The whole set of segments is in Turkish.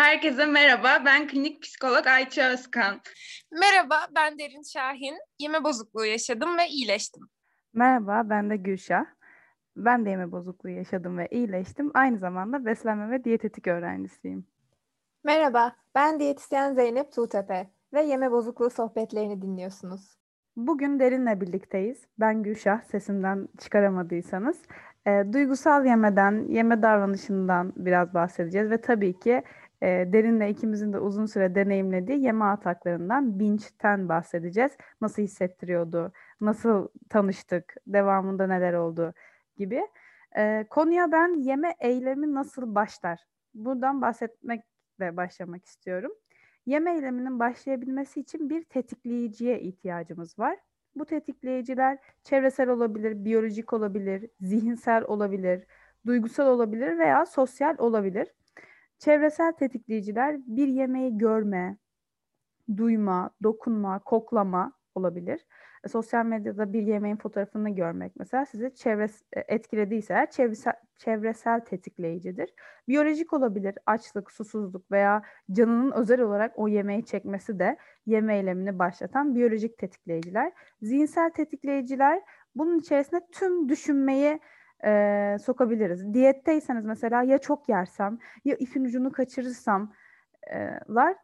Herkese merhaba, ben klinik psikolog Ayça Özkan. Merhaba, ben Derin Şahin. Yeme bozukluğu yaşadım ve iyileştim. Merhaba, ben de Gülşah. Ben de yeme bozukluğu yaşadım ve iyileştim. Aynı zamanda beslenme ve diyetetik öğrencisiyim. Merhaba, ben diyetisyen Zeynep Tuğtepe ve yeme bozukluğu sohbetlerini dinliyorsunuz. Bugün Derin'le birlikteyiz. Ben Gülşah, sesimden çıkaramadıysanız. E, duygusal yemeden, yeme davranışından biraz bahsedeceğiz ve tabii ki e, Derin'le ikimizin de uzun süre deneyimlediği yeme ataklarından, binge'ten bahsedeceğiz. Nasıl hissettiriyordu, nasıl tanıştık, devamında neler oldu gibi. E, konuya ben yeme eylemi nasıl başlar? Buradan bahsetmekle başlamak istiyorum. Yeme eyleminin başlayabilmesi için bir tetikleyiciye ihtiyacımız var. Bu tetikleyiciler çevresel olabilir, biyolojik olabilir, zihinsel olabilir, duygusal olabilir veya sosyal olabilir. Çevresel tetikleyiciler bir yemeği görme, duyma, dokunma, koklama olabilir. E, sosyal medyada bir yemeğin fotoğrafını görmek mesela sizi çevres e, etkilediyse eğer çevresel, çevresel tetikleyicidir. Biyolojik olabilir açlık, susuzluk veya canının özel olarak o yemeği çekmesi de yeme eylemini başlatan biyolojik tetikleyiciler. Zihinsel tetikleyiciler bunun içerisinde tüm düşünmeyi e, sokabiliriz. Diyetteyseniz mesela ya çok yersem ya ipin ucunu kaçırırsam lar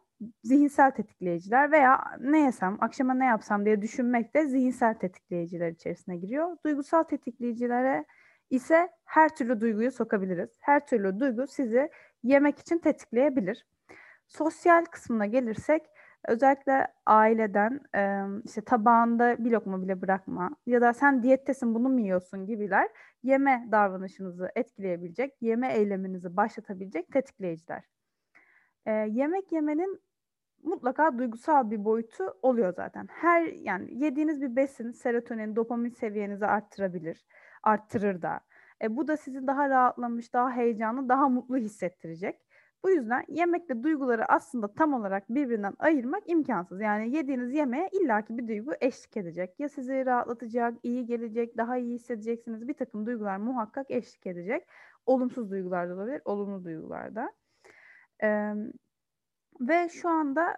zihinsel tetikleyiciler veya ne yesem, akşama ne yapsam diye düşünmek de zihinsel tetikleyiciler içerisine giriyor. Duygusal tetikleyicilere ise her türlü duyguyu sokabiliriz. Her türlü duygu sizi yemek için tetikleyebilir. Sosyal kısmına gelirsek özellikle aileden işte tabağında bir lokma bile bırakma ya da sen diyettesin bunu mu yiyorsun gibiler yeme davranışınızı etkileyebilecek, yeme eyleminizi başlatabilecek tetikleyiciler. E, yemek yemenin mutlaka duygusal bir boyutu oluyor zaten. Her yani yediğiniz bir besin serotonin, dopamin seviyenizi arttırabilir, arttırır da. E, bu da sizi daha rahatlamış, daha heyecanlı, daha mutlu hissettirecek. Bu yüzden yemekle duyguları aslında tam olarak birbirinden ayırmak imkansız. Yani yediğiniz yemeğe illaki bir duygu eşlik edecek. Ya sizi rahatlatacak, iyi gelecek, daha iyi hissedeceksiniz. Bir takım duygular muhakkak eşlik edecek. Olumsuz duygular da olabilir, olumlu duygular da. Ee, ve şu anda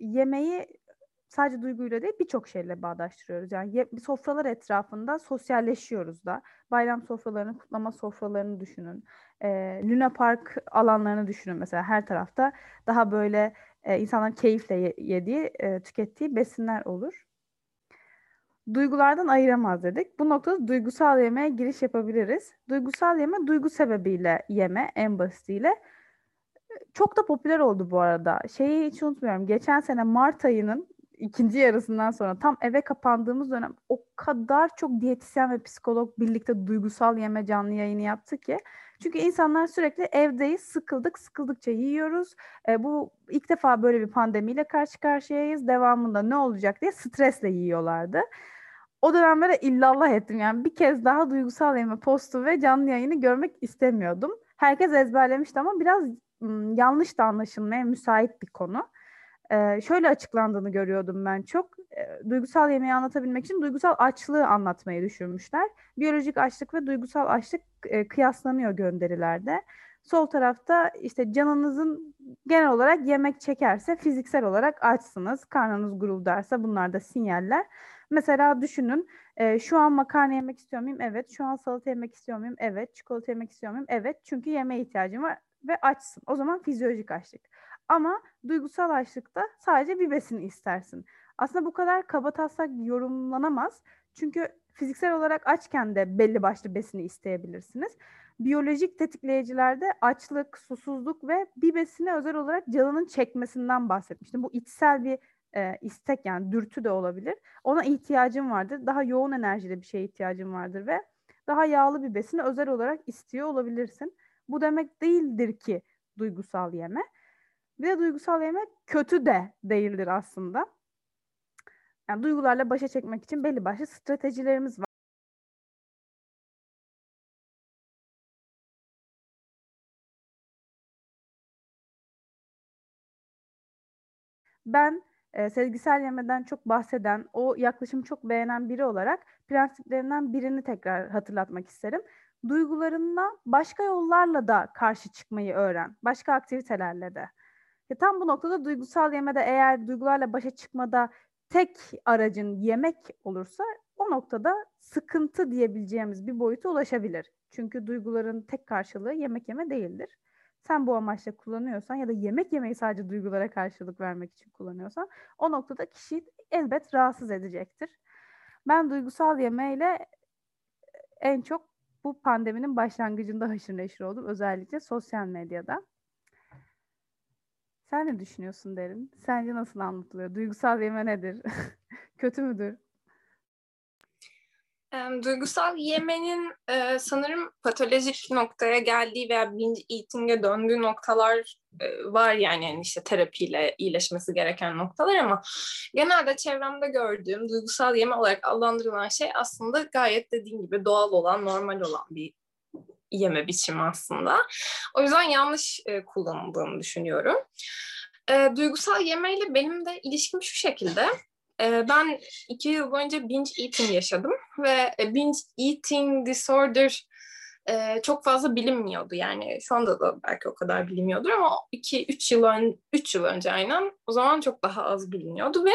yemeği sadece duyguyla değil birçok şeyle bağdaştırıyoruz. Yani sofralar etrafında sosyalleşiyoruz da. Bayram sofralarını, kutlama sofralarını düşünün. E, Luna Park alanlarını düşünün mesela her tarafta. Daha böyle e, insanların keyifle ye, yediği, e, tükettiği besinler olur. Duygulardan ayıramaz dedik. Bu noktada duygusal yemeğe giriş yapabiliriz. Duygusal yeme duygu sebebiyle yeme en basitiyle çok da popüler oldu bu arada. Şeyi hiç unutmuyorum. Geçen sene Mart ayının ikinci yarısından sonra tam eve kapandığımız dönem o kadar çok diyetisyen ve psikolog birlikte duygusal yeme canlı yayını yaptı ki. Çünkü insanlar sürekli evdeyiz, sıkıldık, sıkıldıkça yiyoruz. E, bu ilk defa böyle bir pandemiyle karşı karşıyayız. Devamında ne olacak diye stresle yiyorlardı. O dönemlere illallah ettim yani bir kez daha duygusal yeme postu ve canlı yayını görmek istemiyordum. Herkes ezberlemişti ama biraz yanlış da anlaşılmaya müsait bir konu. Şöyle açıklandığını görüyordum ben çok. Duygusal yemeği anlatabilmek için duygusal açlığı anlatmayı düşünmüşler. Biyolojik açlık ve duygusal açlık kıyaslanıyor gönderilerde. Sol tarafta işte canınızın genel olarak yemek çekerse fiziksel olarak açsınız. Karnınız guruldarsa bunlar da sinyaller. Mesela düşünün e, şu an makarna yemek istiyor muyum? Evet. Şu an salata yemek istiyor muyum? Evet. Çikolata yemek istiyor muyum? Evet. Çünkü yemeğe ihtiyacım var ve açsın. O zaman fizyolojik açlık. Ama duygusal açlıkta sadece bir besin istersin. Aslında bu kadar kaba taslak yorumlanamaz. Çünkü fiziksel olarak açken de belli başlı besini isteyebilirsiniz. Biyolojik tetikleyicilerde açlık, susuzluk ve bir besine özel olarak canının çekmesinden bahsetmiştim. Bu içsel bir e, istek yani dürtü de olabilir. Ona ihtiyacım vardır. Daha yoğun enerjili bir şeye ihtiyacım vardır ve daha yağlı bir besini özel olarak istiyor olabilirsin. Bu demek değildir ki duygusal yeme. Bir de duygusal yeme kötü de değildir aslında. Yani duygularla başa çekmek için belli başlı stratejilerimiz var. Ben e, sezgisel yemeden çok bahseden, o yaklaşımı çok beğenen biri olarak prensiplerinden birini tekrar hatırlatmak isterim duygularına başka yollarla da karşı çıkmayı öğren. Başka aktivitelerle de. İşte tam bu noktada duygusal yemede eğer duygularla başa çıkmada tek aracın yemek olursa o noktada sıkıntı diyebileceğimiz bir boyuta ulaşabilir. Çünkü duyguların tek karşılığı yemek yeme değildir. Sen bu amaçla kullanıyorsan ya da yemek yemeyi sadece duygulara karşılık vermek için kullanıyorsan o noktada kişiyi elbet rahatsız edecektir. Ben duygusal yemeyle en çok bu pandeminin başlangıcında haşır neşir oldum. Özellikle sosyal medyada. Sen ne düşünüyorsun Derin? Sence nasıl anlatılıyor? Duygusal yeme nedir? Kötü müdür? Duygusal yemenin e, sanırım patolojik noktaya geldiği veya binge eating'e döndüğü noktalar e, var yani, yani işte terapiyle iyileşmesi gereken noktalar ama genelde çevremde gördüğüm duygusal yeme olarak adlandırılan şey aslında gayet dediğim gibi doğal olan, normal olan bir yeme biçimi aslında. O yüzden yanlış e, kullanıldığını düşünüyorum. E, duygusal yemeyle benim de ilişkim şu şekilde. E, ben iki yıl boyunca binge eating yaşadım ve e, binge eating disorder e, çok fazla bilinmiyordu. Yani şu anda da belki o kadar bilinmiyordur ama 2-3 yıl, ön, 3 yıl önce aynen o zaman çok daha az biliniyordu ve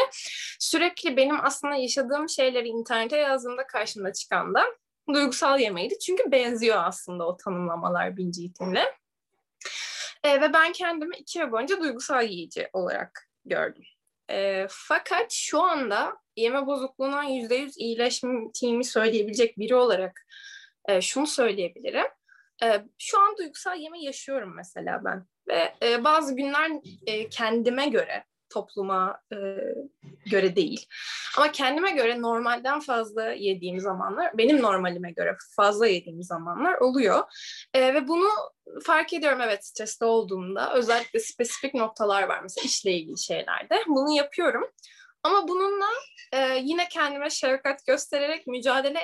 sürekli benim aslında yaşadığım şeyleri internete yazdığımda karşımda çıkan da duygusal yemeydi. Çünkü benziyor aslında o tanımlamalar binge eatingle. E, ve ben kendimi iki yıl boyunca duygusal yiyici olarak gördüm. E, fakat şu anda yeme bozukluğundan yüzde yüz iyileştiğimi söyleyebilecek biri olarak e, şunu söyleyebilirim. E, şu an duygusal yeme yaşıyorum mesela ben. Ve e, bazı günler e, kendime göre topluma e, göre değil. Ama kendime göre normalden fazla yediğim zamanlar, benim normalime göre fazla yediğim zamanlar oluyor. E, ve bunu fark ediyorum evet streste olduğumda. Özellikle spesifik noktalar var mesela işle ilgili şeylerde. Bunu yapıyorum. Ama bununla e, yine kendime şefkat göstererek mücadele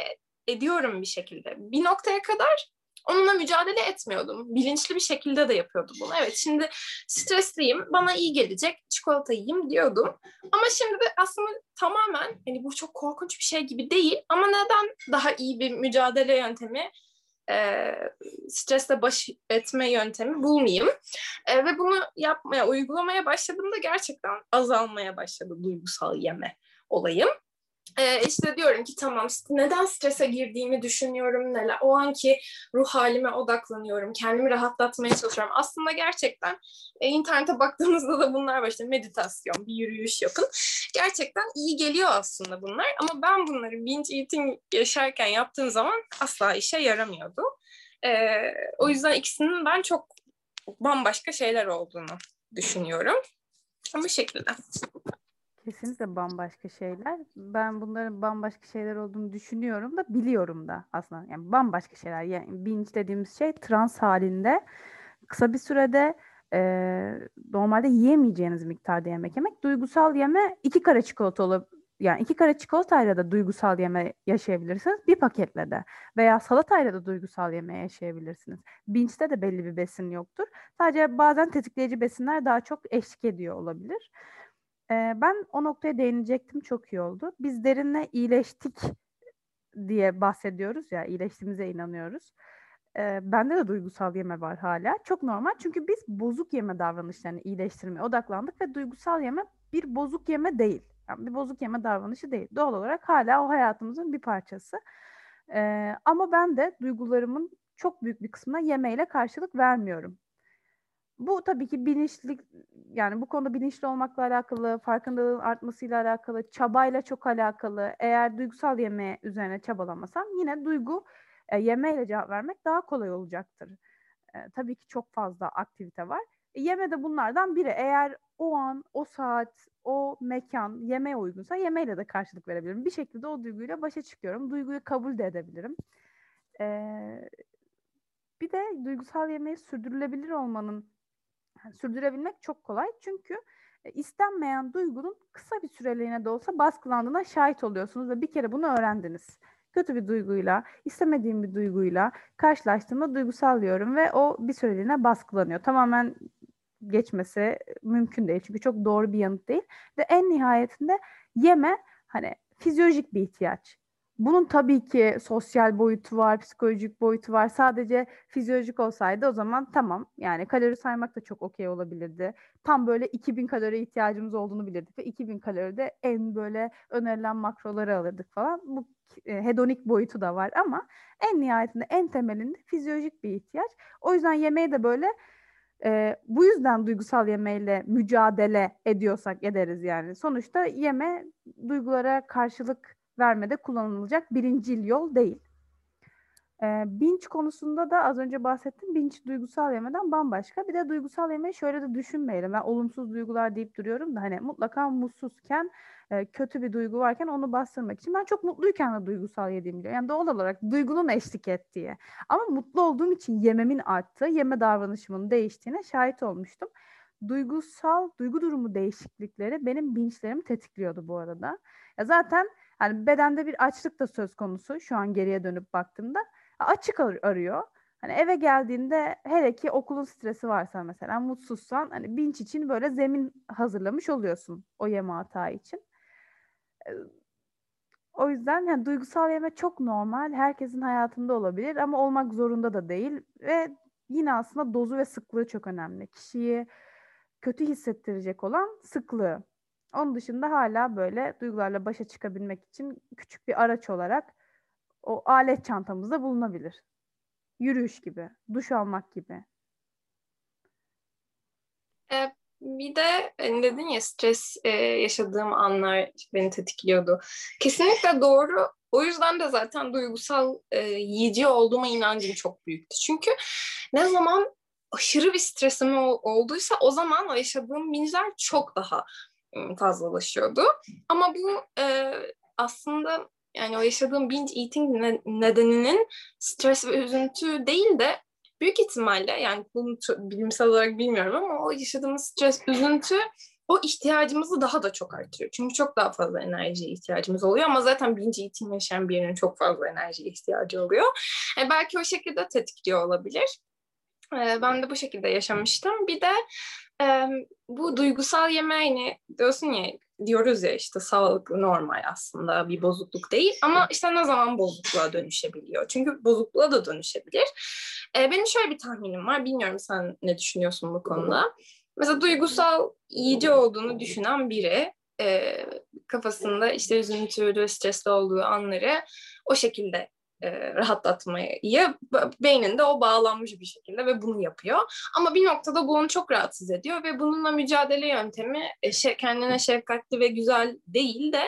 ediyorum bir şekilde. Bir noktaya kadar onunla mücadele etmiyordum. Bilinçli bir şekilde de yapıyordum bunu. Evet şimdi stresliyim, bana iyi gelecek, çikolata yiyeyim diyordum. Ama şimdi de aslında tamamen, hani bu çok korkunç bir şey gibi değil ama neden daha iyi bir mücadele yöntemi, e, stresle baş etme yöntemi bulmayayım? E, ve bunu yapmaya, uygulamaya başladığımda gerçekten azalmaya başladı duygusal yeme olayım. Ee, işte diyorum ki tamam neden strese girdiğimi düşünüyorum neler? O anki ruh halime odaklanıyorum kendimi rahatlatmaya çalışıyorum. Aslında gerçekten e, internete baktığınızda da bunlar var. İşte meditasyon bir yürüyüş yapın. Gerçekten iyi geliyor aslında bunlar. Ama ben bunları binge eating yaşarken yaptığım zaman asla işe yaramıyordu. Ee, o yüzden ikisinin ben çok bambaşka şeyler olduğunu düşünüyorum. Bu şekilde. Kesinlikle bambaşka şeyler. Ben bunların bambaşka şeyler olduğunu düşünüyorum da biliyorum da aslında. Yani bambaşka şeyler. Yani binge dediğimiz şey trans halinde kısa bir sürede e, normalde yiyemeyeceğiniz miktarda yemek yemek. Duygusal yeme iki kare çikolata olup yani iki kare çikolatayla da duygusal yeme yaşayabilirsiniz. Bir paketle de veya salatayla da duygusal yeme yaşayabilirsiniz. Binge'de de belli bir besin yoktur. Sadece bazen tetikleyici besinler daha çok eşlik ediyor olabilir. Ee, ben o noktaya değinecektim çok iyi oldu. Biz derinle iyileştik diye bahsediyoruz ya, iyileştiğimize inanıyoruz. Ee, bende de duygusal yeme var hala. Çok normal çünkü biz bozuk yeme davranışlarını iyileştirmeye odaklandık ve duygusal yeme bir bozuk yeme değil. Yani bir bozuk yeme davranışı değil. Doğal olarak hala o hayatımızın bir parçası. Ee, ama ben de duygularımın çok büyük bir kısmına yemeyle karşılık vermiyorum. Bu tabii ki bilinçli yani bu konuda bilinçli olmakla alakalı, farkındalığın artmasıyla alakalı, çabayla çok alakalı. Eğer duygusal yeme üzerine çabalamasam yine duygu e, yemeyle cevap vermek daha kolay olacaktır. E, tabii ki çok fazla aktivite var. E, yeme de bunlardan biri. Eğer o an, o saat, o mekan yemeğe uygunsa yemeyle de karşılık verebilirim. Bir şekilde o duyguyla başa çıkıyorum. Duyguyu kabul de edebilirim. Ee, bir de duygusal yemeği sürdürülebilir olmanın sürdürebilmek çok kolay. Çünkü e, istenmeyen duygunun kısa bir süreliğine de olsa baskılandığına şahit oluyorsunuz ve bir kere bunu öğrendiniz. Kötü bir duyguyla, istemediğim bir duyguyla karşılaştığımda duygusal diyorum ve o bir süreliğine baskılanıyor. Tamamen geçmesi mümkün değil. Çünkü çok doğru bir yanıt değil. Ve en nihayetinde yeme hani fizyolojik bir ihtiyaç. Bunun tabii ki sosyal boyutu var, psikolojik boyutu var. Sadece fizyolojik olsaydı o zaman tamam. Yani kalori saymak da çok okey olabilirdi. Tam böyle 2000 kalori ihtiyacımız olduğunu bilirdik ve 2000 kaloride en böyle önerilen makroları alırdık falan. Bu e, hedonik boyutu da var ama en nihayetinde en temelinde fizyolojik bir ihtiyaç. O yüzden yemeği de böyle e, bu yüzden duygusal yemeyle mücadele ediyorsak ederiz yani. Sonuçta yeme duygulara karşılık vermede kullanılacak birincil yol değil. E, binç konusunda da az önce bahsettim. Binç duygusal yemeden bambaşka. Bir de duygusal yemeği şöyle de düşünmeyelim. Ben olumsuz duygular deyip duruyorum da hani mutlaka mutsuzken e, kötü bir duygu varken onu bastırmak için. Ben çok mutluyken de duygusal yediğim biliyorum. Yani doğal olarak duygunun eşlik ettiği. Ama mutlu olduğum için yememin arttığı, yeme davranışımın değiştiğine şahit olmuştum. Duygusal, duygu durumu değişiklikleri benim binçlerimi tetikliyordu bu arada. Ya zaten hani bedende bir açlık da söz konusu şu an geriye dönüp baktığımda. Açık ar- arıyor. Hani eve geldiğinde hele ki okulun stresi varsa mesela mutsuzsan hani binç için böyle zemin hazırlamış oluyorsun o yeme hata için. O yüzden yani duygusal yeme çok normal. Herkesin hayatında olabilir ama olmak zorunda da değil. Ve yine aslında dozu ve sıklığı çok önemli. Kişiyi kötü hissettirecek olan sıklığı. Onun dışında hala böyle duygularla başa çıkabilmek için küçük bir araç olarak o alet çantamızda bulunabilir. Yürüyüş gibi, duş almak gibi. E, bir de hani dedin ya stres e, yaşadığım anlar beni tetikliyordu. Kesinlikle doğru. O yüzden de zaten duygusal e, yiyici olduğuma inancım çok büyüktü. Çünkü ne zaman aşırı bir stresim olduysa o zaman o yaşadığım binçler çok daha fazlalaşıyordu. Ama bu e, aslında yani o yaşadığım binge eating nedeninin stres ve üzüntü değil de büyük ihtimalle yani bunu bilimsel olarak bilmiyorum ama o yaşadığımız stres, üzüntü o ihtiyacımızı daha da çok artırıyor. Çünkü çok daha fazla enerjiye ihtiyacımız oluyor ama zaten binge eating yaşayan birinin çok fazla enerjiye ihtiyacı oluyor. E, belki o şekilde tetikliyor olabilir. Ben de bu şekilde yaşamıştım. Bir de e, bu duygusal yemeğini diyorsun ya diyoruz ya işte sağlıklı normal aslında bir bozukluk değil ama işte ne zaman bozukluğa dönüşebiliyor? Çünkü bozukluğa da dönüşebilir. E, benim şöyle bir tahminim var. Bilmiyorum sen ne düşünüyorsun bu konuda. Mesela duygusal yiyici olduğunu düşünen biri e, kafasında işte üzüntülü, stresli olduğu anları o şekilde e, rahatlatmayı beyninde o bağlanmış bir şekilde ve bunu yapıyor. Ama bir noktada bu onu çok rahatsız ediyor ve bununla mücadele yöntemi e, kendine şefkatli ve güzel değil de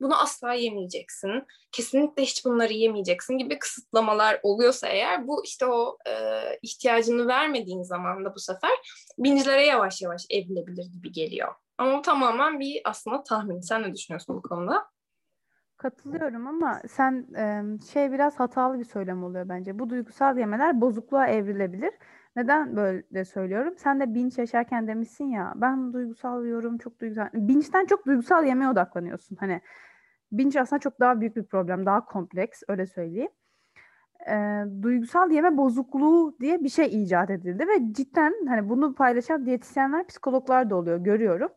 bunu asla yemeyeceksin. Kesinlikle hiç bunları yemeyeceksin gibi kısıtlamalar oluyorsa eğer bu işte o e, ihtiyacını vermediğin zaman da bu sefer bincilere yavaş yavaş evrilebilir gibi geliyor. Ama tamamen bir aslında tahmin. Sen ne düşünüyorsun bu konuda? Katılıyorum ama sen şey biraz hatalı bir söylem oluyor bence. Bu duygusal yemeler bozukluğa evrilebilir. Neden böyle söylüyorum? Sen de binç yaşarken demişsin ya ben duygusal yiyorum çok duygusal. Binçten çok duygusal yemeğe odaklanıyorsun. Hani binç aslında çok daha büyük bir problem. Daha kompleks öyle söyleyeyim. E, duygusal yeme bozukluğu diye bir şey icat edildi ve cidden hani bunu paylaşan diyetisyenler, psikologlar da oluyor görüyorum.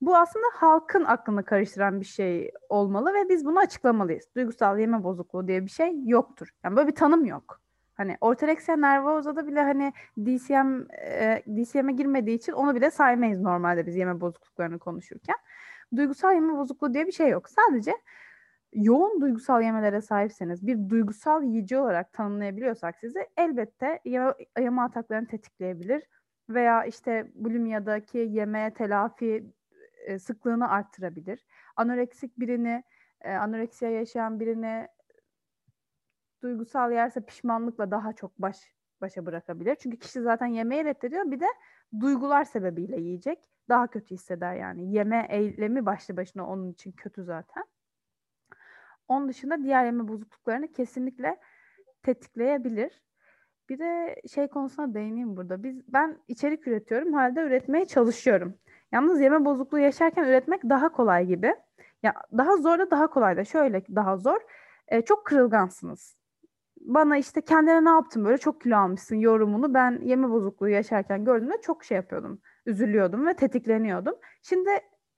Bu aslında halkın aklını karıştıran bir şey olmalı ve biz bunu açıklamalıyız. Duygusal yeme bozukluğu diye bir şey yoktur. Yani böyle bir tanım yok. Hani ortoreksiya nervoza'da bile hani DCM e, DCM'e girmediği için onu bile saymayız normalde biz yeme bozukluklarını konuşurken. Duygusal yeme bozukluğu diye bir şey yok. Sadece yoğun duygusal yemelere sahipseniz, bir duygusal yiyici olarak tanımlayabiliyorsak sizi elbette yeme, yeme ataklarını tetikleyebilir veya işte bulimiyadaki yeme telafi e, sıklığını arttırabilir. Anoreksik birini, e, anoreksiya yaşayan birini duygusal yerse pişmanlıkla daha çok baş başa bırakabilir. Çünkü kişi zaten yemeği reddediyor. Bir de duygular sebebiyle yiyecek. Daha kötü hisseder yani. Yeme eylemi başlı başına onun için kötü zaten. Onun dışında diğer yeme bozukluklarını kesinlikle tetikleyebilir. Bir de şey konusuna değineyim burada. Biz ben içerik üretiyorum, halde üretmeye çalışıyorum. Yalnız yeme bozukluğu yaşarken üretmek daha kolay gibi. Ya daha zor da daha kolay da. Şöyle daha zor. E, çok kırılgansınız. Bana işte kendine ne yaptın böyle çok kilo almışsın yorumunu ben yeme bozukluğu yaşarken gördüğümde çok şey yapıyordum. Üzülüyordum ve tetikleniyordum. Şimdi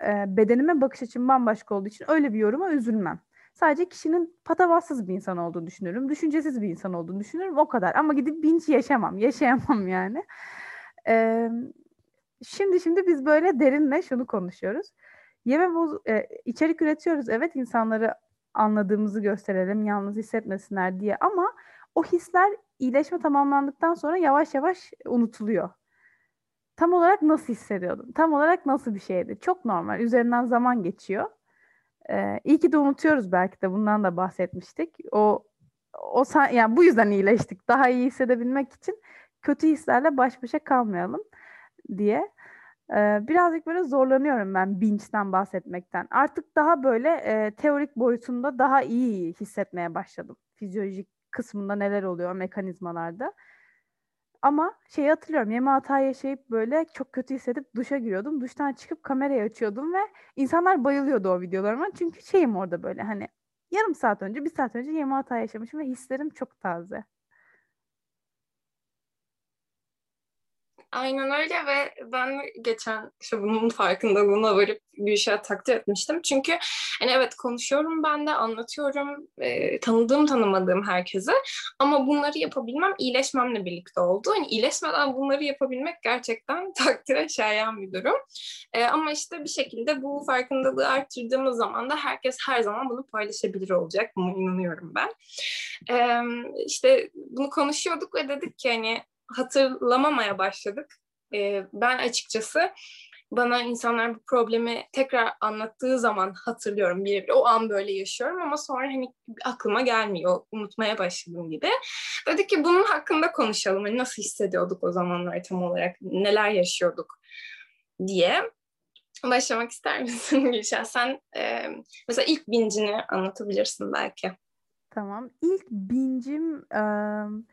e, bedenime bakış açım bambaşka olduğu için öyle bir yoruma üzülmem. Sadece kişinin patavatsız bir insan olduğunu düşünürüm. Düşüncesiz bir insan olduğunu düşünürüm. O kadar. Ama gidip binge yaşamam. Yaşayamam yani. Ee, şimdi şimdi biz böyle derinle şunu konuşuyoruz. Yeme boz e, içerik üretiyoruz. Evet insanları anladığımızı gösterelim, yalnız hissetmesinler diye ama o hisler iyileşme tamamlandıktan sonra yavaş yavaş unutuluyor. Tam olarak nasıl hissediyordum? Tam olarak nasıl bir şeydi? Çok normal. Üzerinden zaman geçiyor. Ee, iyi ki de unutuyoruz belki de bundan da bahsetmiştik. O o yani bu yüzden iyileştik. Daha iyi hissedebilmek için kötü hislerle baş başa kalmayalım diye. Ee, birazcık böyle zorlanıyorum ben binge'den bahsetmekten. Artık daha böyle e, teorik boyutunda daha iyi hissetmeye başladım. Fizyolojik kısmında neler oluyor mekanizmalarda. Ama şeyi hatırlıyorum. Yeme hata yaşayıp böyle çok kötü hissedip duşa giriyordum. Duştan çıkıp kamerayı açıyordum ve insanlar bayılıyordu o videolarıma. Çünkü şeyim orada böyle hani yarım saat önce, bir saat önce yeme hata yaşamışım ve hislerim çok taze. Aynen öyle ve ben geçen işte bunun farkındalığına varıp Gülşah'a takdir etmiştim. Çünkü hani evet konuşuyorum ben de anlatıyorum e, tanıdığım tanımadığım herkese ama bunları yapabilmem iyileşmemle birlikte oldu. Hani iyileşmeden bunları yapabilmek gerçekten takdire şayan bir durum. E, ama işte bir şekilde bu farkındalığı arttırdığımız zaman da herkes her zaman bunu paylaşabilir olacak. Buna inanıyorum ben. E, işte bunu konuşuyorduk ve dedik ki hani hatırlamamaya başladık. E, ben açıkçası bana insanlar bu problemi tekrar anlattığı zaman hatırlıyorum birebir. O an böyle yaşıyorum ama sonra hani aklıma gelmiyor. Unutmaya başladım gibi. Dedik ki bunun hakkında konuşalım. Hani nasıl hissediyorduk o zamanlar tam olarak? Neler yaşıyorduk diye. Başlamak ister misin Gülşah? Sen e, mesela ilk bincini anlatabilirsin belki. Tamam. İlk bincim... Um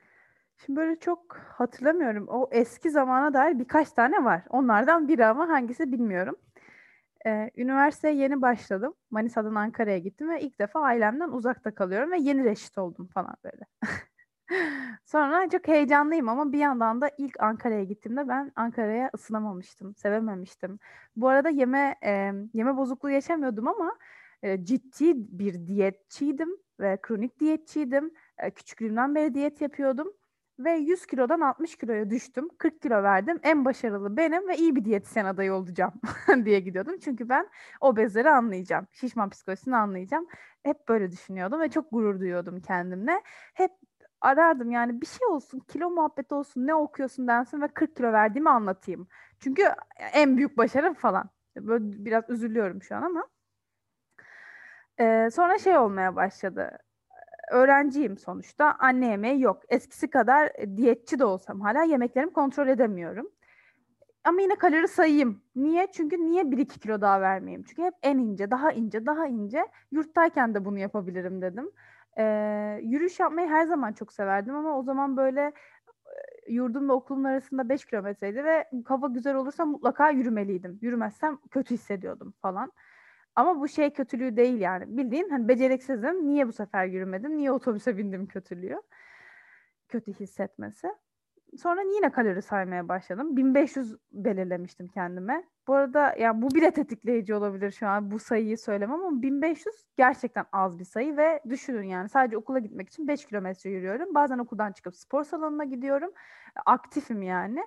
Şimdi böyle çok hatırlamıyorum. O eski zamana dair birkaç tane var. Onlardan biri ama hangisi bilmiyorum. Ee, üniversiteye yeni başladım. Manisa'dan Ankara'ya gittim ve ilk defa ailemden uzakta kalıyorum ve yeni reşit oldum falan böyle. Sonra çok heyecanlıyım ama bir yandan da ilk Ankara'ya gittiğimde ben Ankara'ya ısınamamıştım, sevememiştim. Bu arada yeme e, yeme bozukluğu yaşamıyordum ama e, ciddi bir diyetçiydim ve kronik diyetçiydim. E, küçüklüğümden beri diyet yapıyordum ve 100 kilodan 60 kiloya düştüm. 40 kilo verdim. En başarılı benim ve iyi bir diyetisyen adayı olacağım diye gidiyordum. Çünkü ben obezleri anlayacağım. Şişman psikolojisini anlayacağım. Hep böyle düşünüyordum ve çok gurur duyuyordum kendimle. Hep arardım yani bir şey olsun, kilo muhabbeti olsun, ne okuyorsun densin ve 40 kilo verdiğimi anlatayım. Çünkü en büyük başarım falan. Böyle biraz üzülüyorum şu an ama. Ee, sonra şey olmaya başladı öğrenciyim sonuçta. Anne yemeği yok. Eskisi kadar e, diyetçi de olsam hala yemeklerimi kontrol edemiyorum. Ama yine kalori sayayım. Niye? Çünkü niye 1-2 kilo daha vermeyeyim? Çünkü hep en ince, daha ince, daha ince. Yurttayken de bunu yapabilirim dedim. Ee, yürüyüş yapmayı her zaman çok severdim ama o zaman böyle e, yurdumla okulumun arasında 5 kilometreydi ve hava güzel olursa mutlaka yürümeliydim. Yürümezsem kötü hissediyordum falan. Ama bu şey kötülüğü değil yani. Bildiğin hani beceriksizim. Niye bu sefer yürümedim? Niye otobüse bindim kötülüğü? Kötü hissetmesi. Sonra yine kalori saymaya başladım. 1500 belirlemiştim kendime. Bu arada yani bu bile tetikleyici olabilir şu an bu sayıyı söylemem ama 1500 gerçekten az bir sayı ve düşünün yani sadece okula gitmek için 5 kilometre yürüyorum. Bazen okuldan çıkıp spor salonuna gidiyorum. Aktifim yani.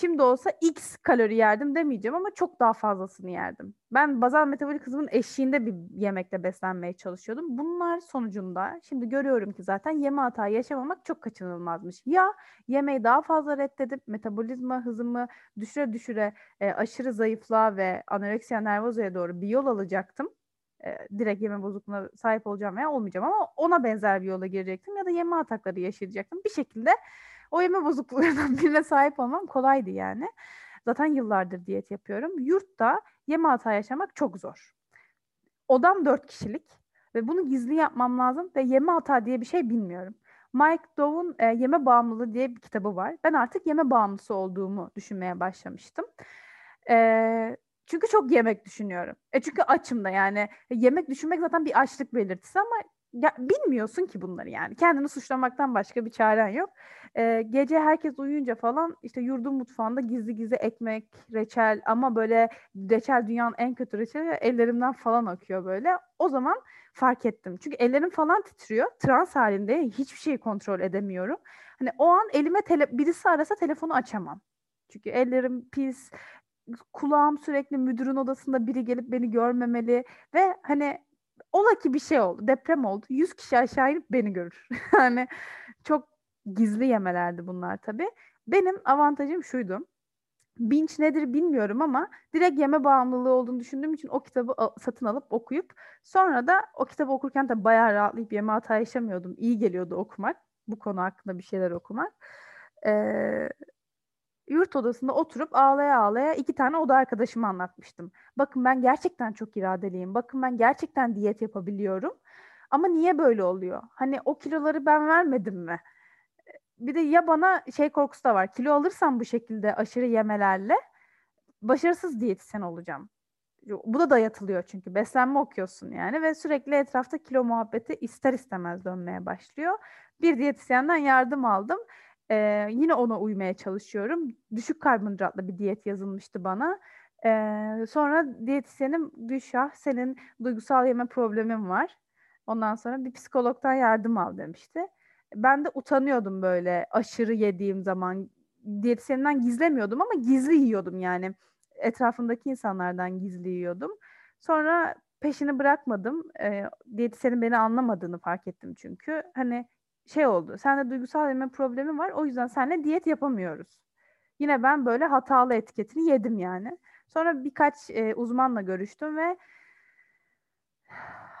Şimdi olsa X kalori yerdim demeyeceğim ama çok daha fazlasını yerdim. Ben bazal metabolik hızımın eşiğinde bir yemekle beslenmeye çalışıyordum. Bunlar sonucunda şimdi görüyorum ki zaten yeme hatayı yaşamamak çok kaçınılmazmış. Ya yemeği daha fazla reddedip metabolizma hızımı düşüre düşüre e, aşırı zayıflığa ve anoreksiya nervozaya doğru bir yol alacaktım. E, direkt yeme bozukluğuna sahip olacağım veya olmayacağım ama ona benzer bir yola girecektim ya da yeme atakları yaşayacaktım. Bir şekilde o yeme bozukluğundan birine sahip olmam kolaydı yani. Zaten yıllardır diyet yapıyorum. Yurtta yeme hata yaşamak çok zor. Odam dört kişilik ve bunu gizli yapmam lazım ve yeme hata diye bir şey bilmiyorum. Mike Dove'un e, Yeme Bağımlılığı diye bir kitabı var. Ben artık yeme bağımlısı olduğumu düşünmeye başlamıştım. E, çünkü çok yemek düşünüyorum. E çünkü açım da yani. Yemek düşünmek zaten bir açlık belirtisi ama ya, bilmiyorsun ki bunları yani. Kendini suçlamaktan başka bir çaren yok. Ee, gece herkes uyuyunca falan işte yurdun mutfağında gizli gizli ekmek, reçel ama böyle reçel dünyanın en kötü reçeli ellerimden falan akıyor böyle. O zaman fark ettim. Çünkü ellerim falan titriyor. Trans halinde hiçbir şeyi kontrol edemiyorum. Hani o an elime tele- birisi arasa telefonu açamam. Çünkü ellerim pis, kulağım sürekli müdürün odasında biri gelip beni görmemeli ve hani ola ki bir şey oldu, deprem oldu. 100 kişi aşağı inip beni görür. hani çok gizli yemelerdi bunlar tabii. Benim avantajım şuydu. Binge nedir bilmiyorum ama direkt yeme bağımlılığı olduğunu düşündüğüm için o kitabı satın alıp okuyup sonra da o kitabı okurken de bayağı rahatlayıp yeme hata yaşamıyordum. İyi geliyordu okumak. Bu konu hakkında bir şeyler okumak. Ee, yurt odasında oturup ağlaya ağlaya iki tane oda arkadaşıma anlatmıştım. Bakın ben gerçekten çok iradeliyim. Bakın ben gerçekten diyet yapabiliyorum. Ama niye böyle oluyor? Hani o kiloları ben vermedim mi? Bir de ya bana şey korkusu da var. Kilo alırsam bu şekilde aşırı yemelerle başarısız diyetisyen olacağım. Bu da dayatılıyor çünkü beslenme okuyorsun yani ve sürekli etrafta kilo muhabbeti ister istemez dönmeye başlıyor. Bir diyetisyenden yardım aldım ee, yine ona uymaya çalışıyorum. Düşük karbonhidratlı bir diyet yazılmıştı bana. Ee, sonra diyetisyenim Gülşah senin duygusal yeme problemin var. Ondan sonra bir psikologdan yardım al demişti. Ben de utanıyordum böyle aşırı yediğim zaman. Diyetisyeninden gizlemiyordum ama gizli yiyordum yani. Etrafındaki insanlardan gizli yiyordum. Sonra peşini bırakmadım. E, diyetisyenin beni anlamadığını fark ettim çünkü. Hani şey oldu. Sende duygusal yeme problemi var. O yüzden seninle diyet yapamıyoruz. Yine ben böyle hatalı etiketini yedim yani. Sonra birkaç e, uzmanla görüştüm ve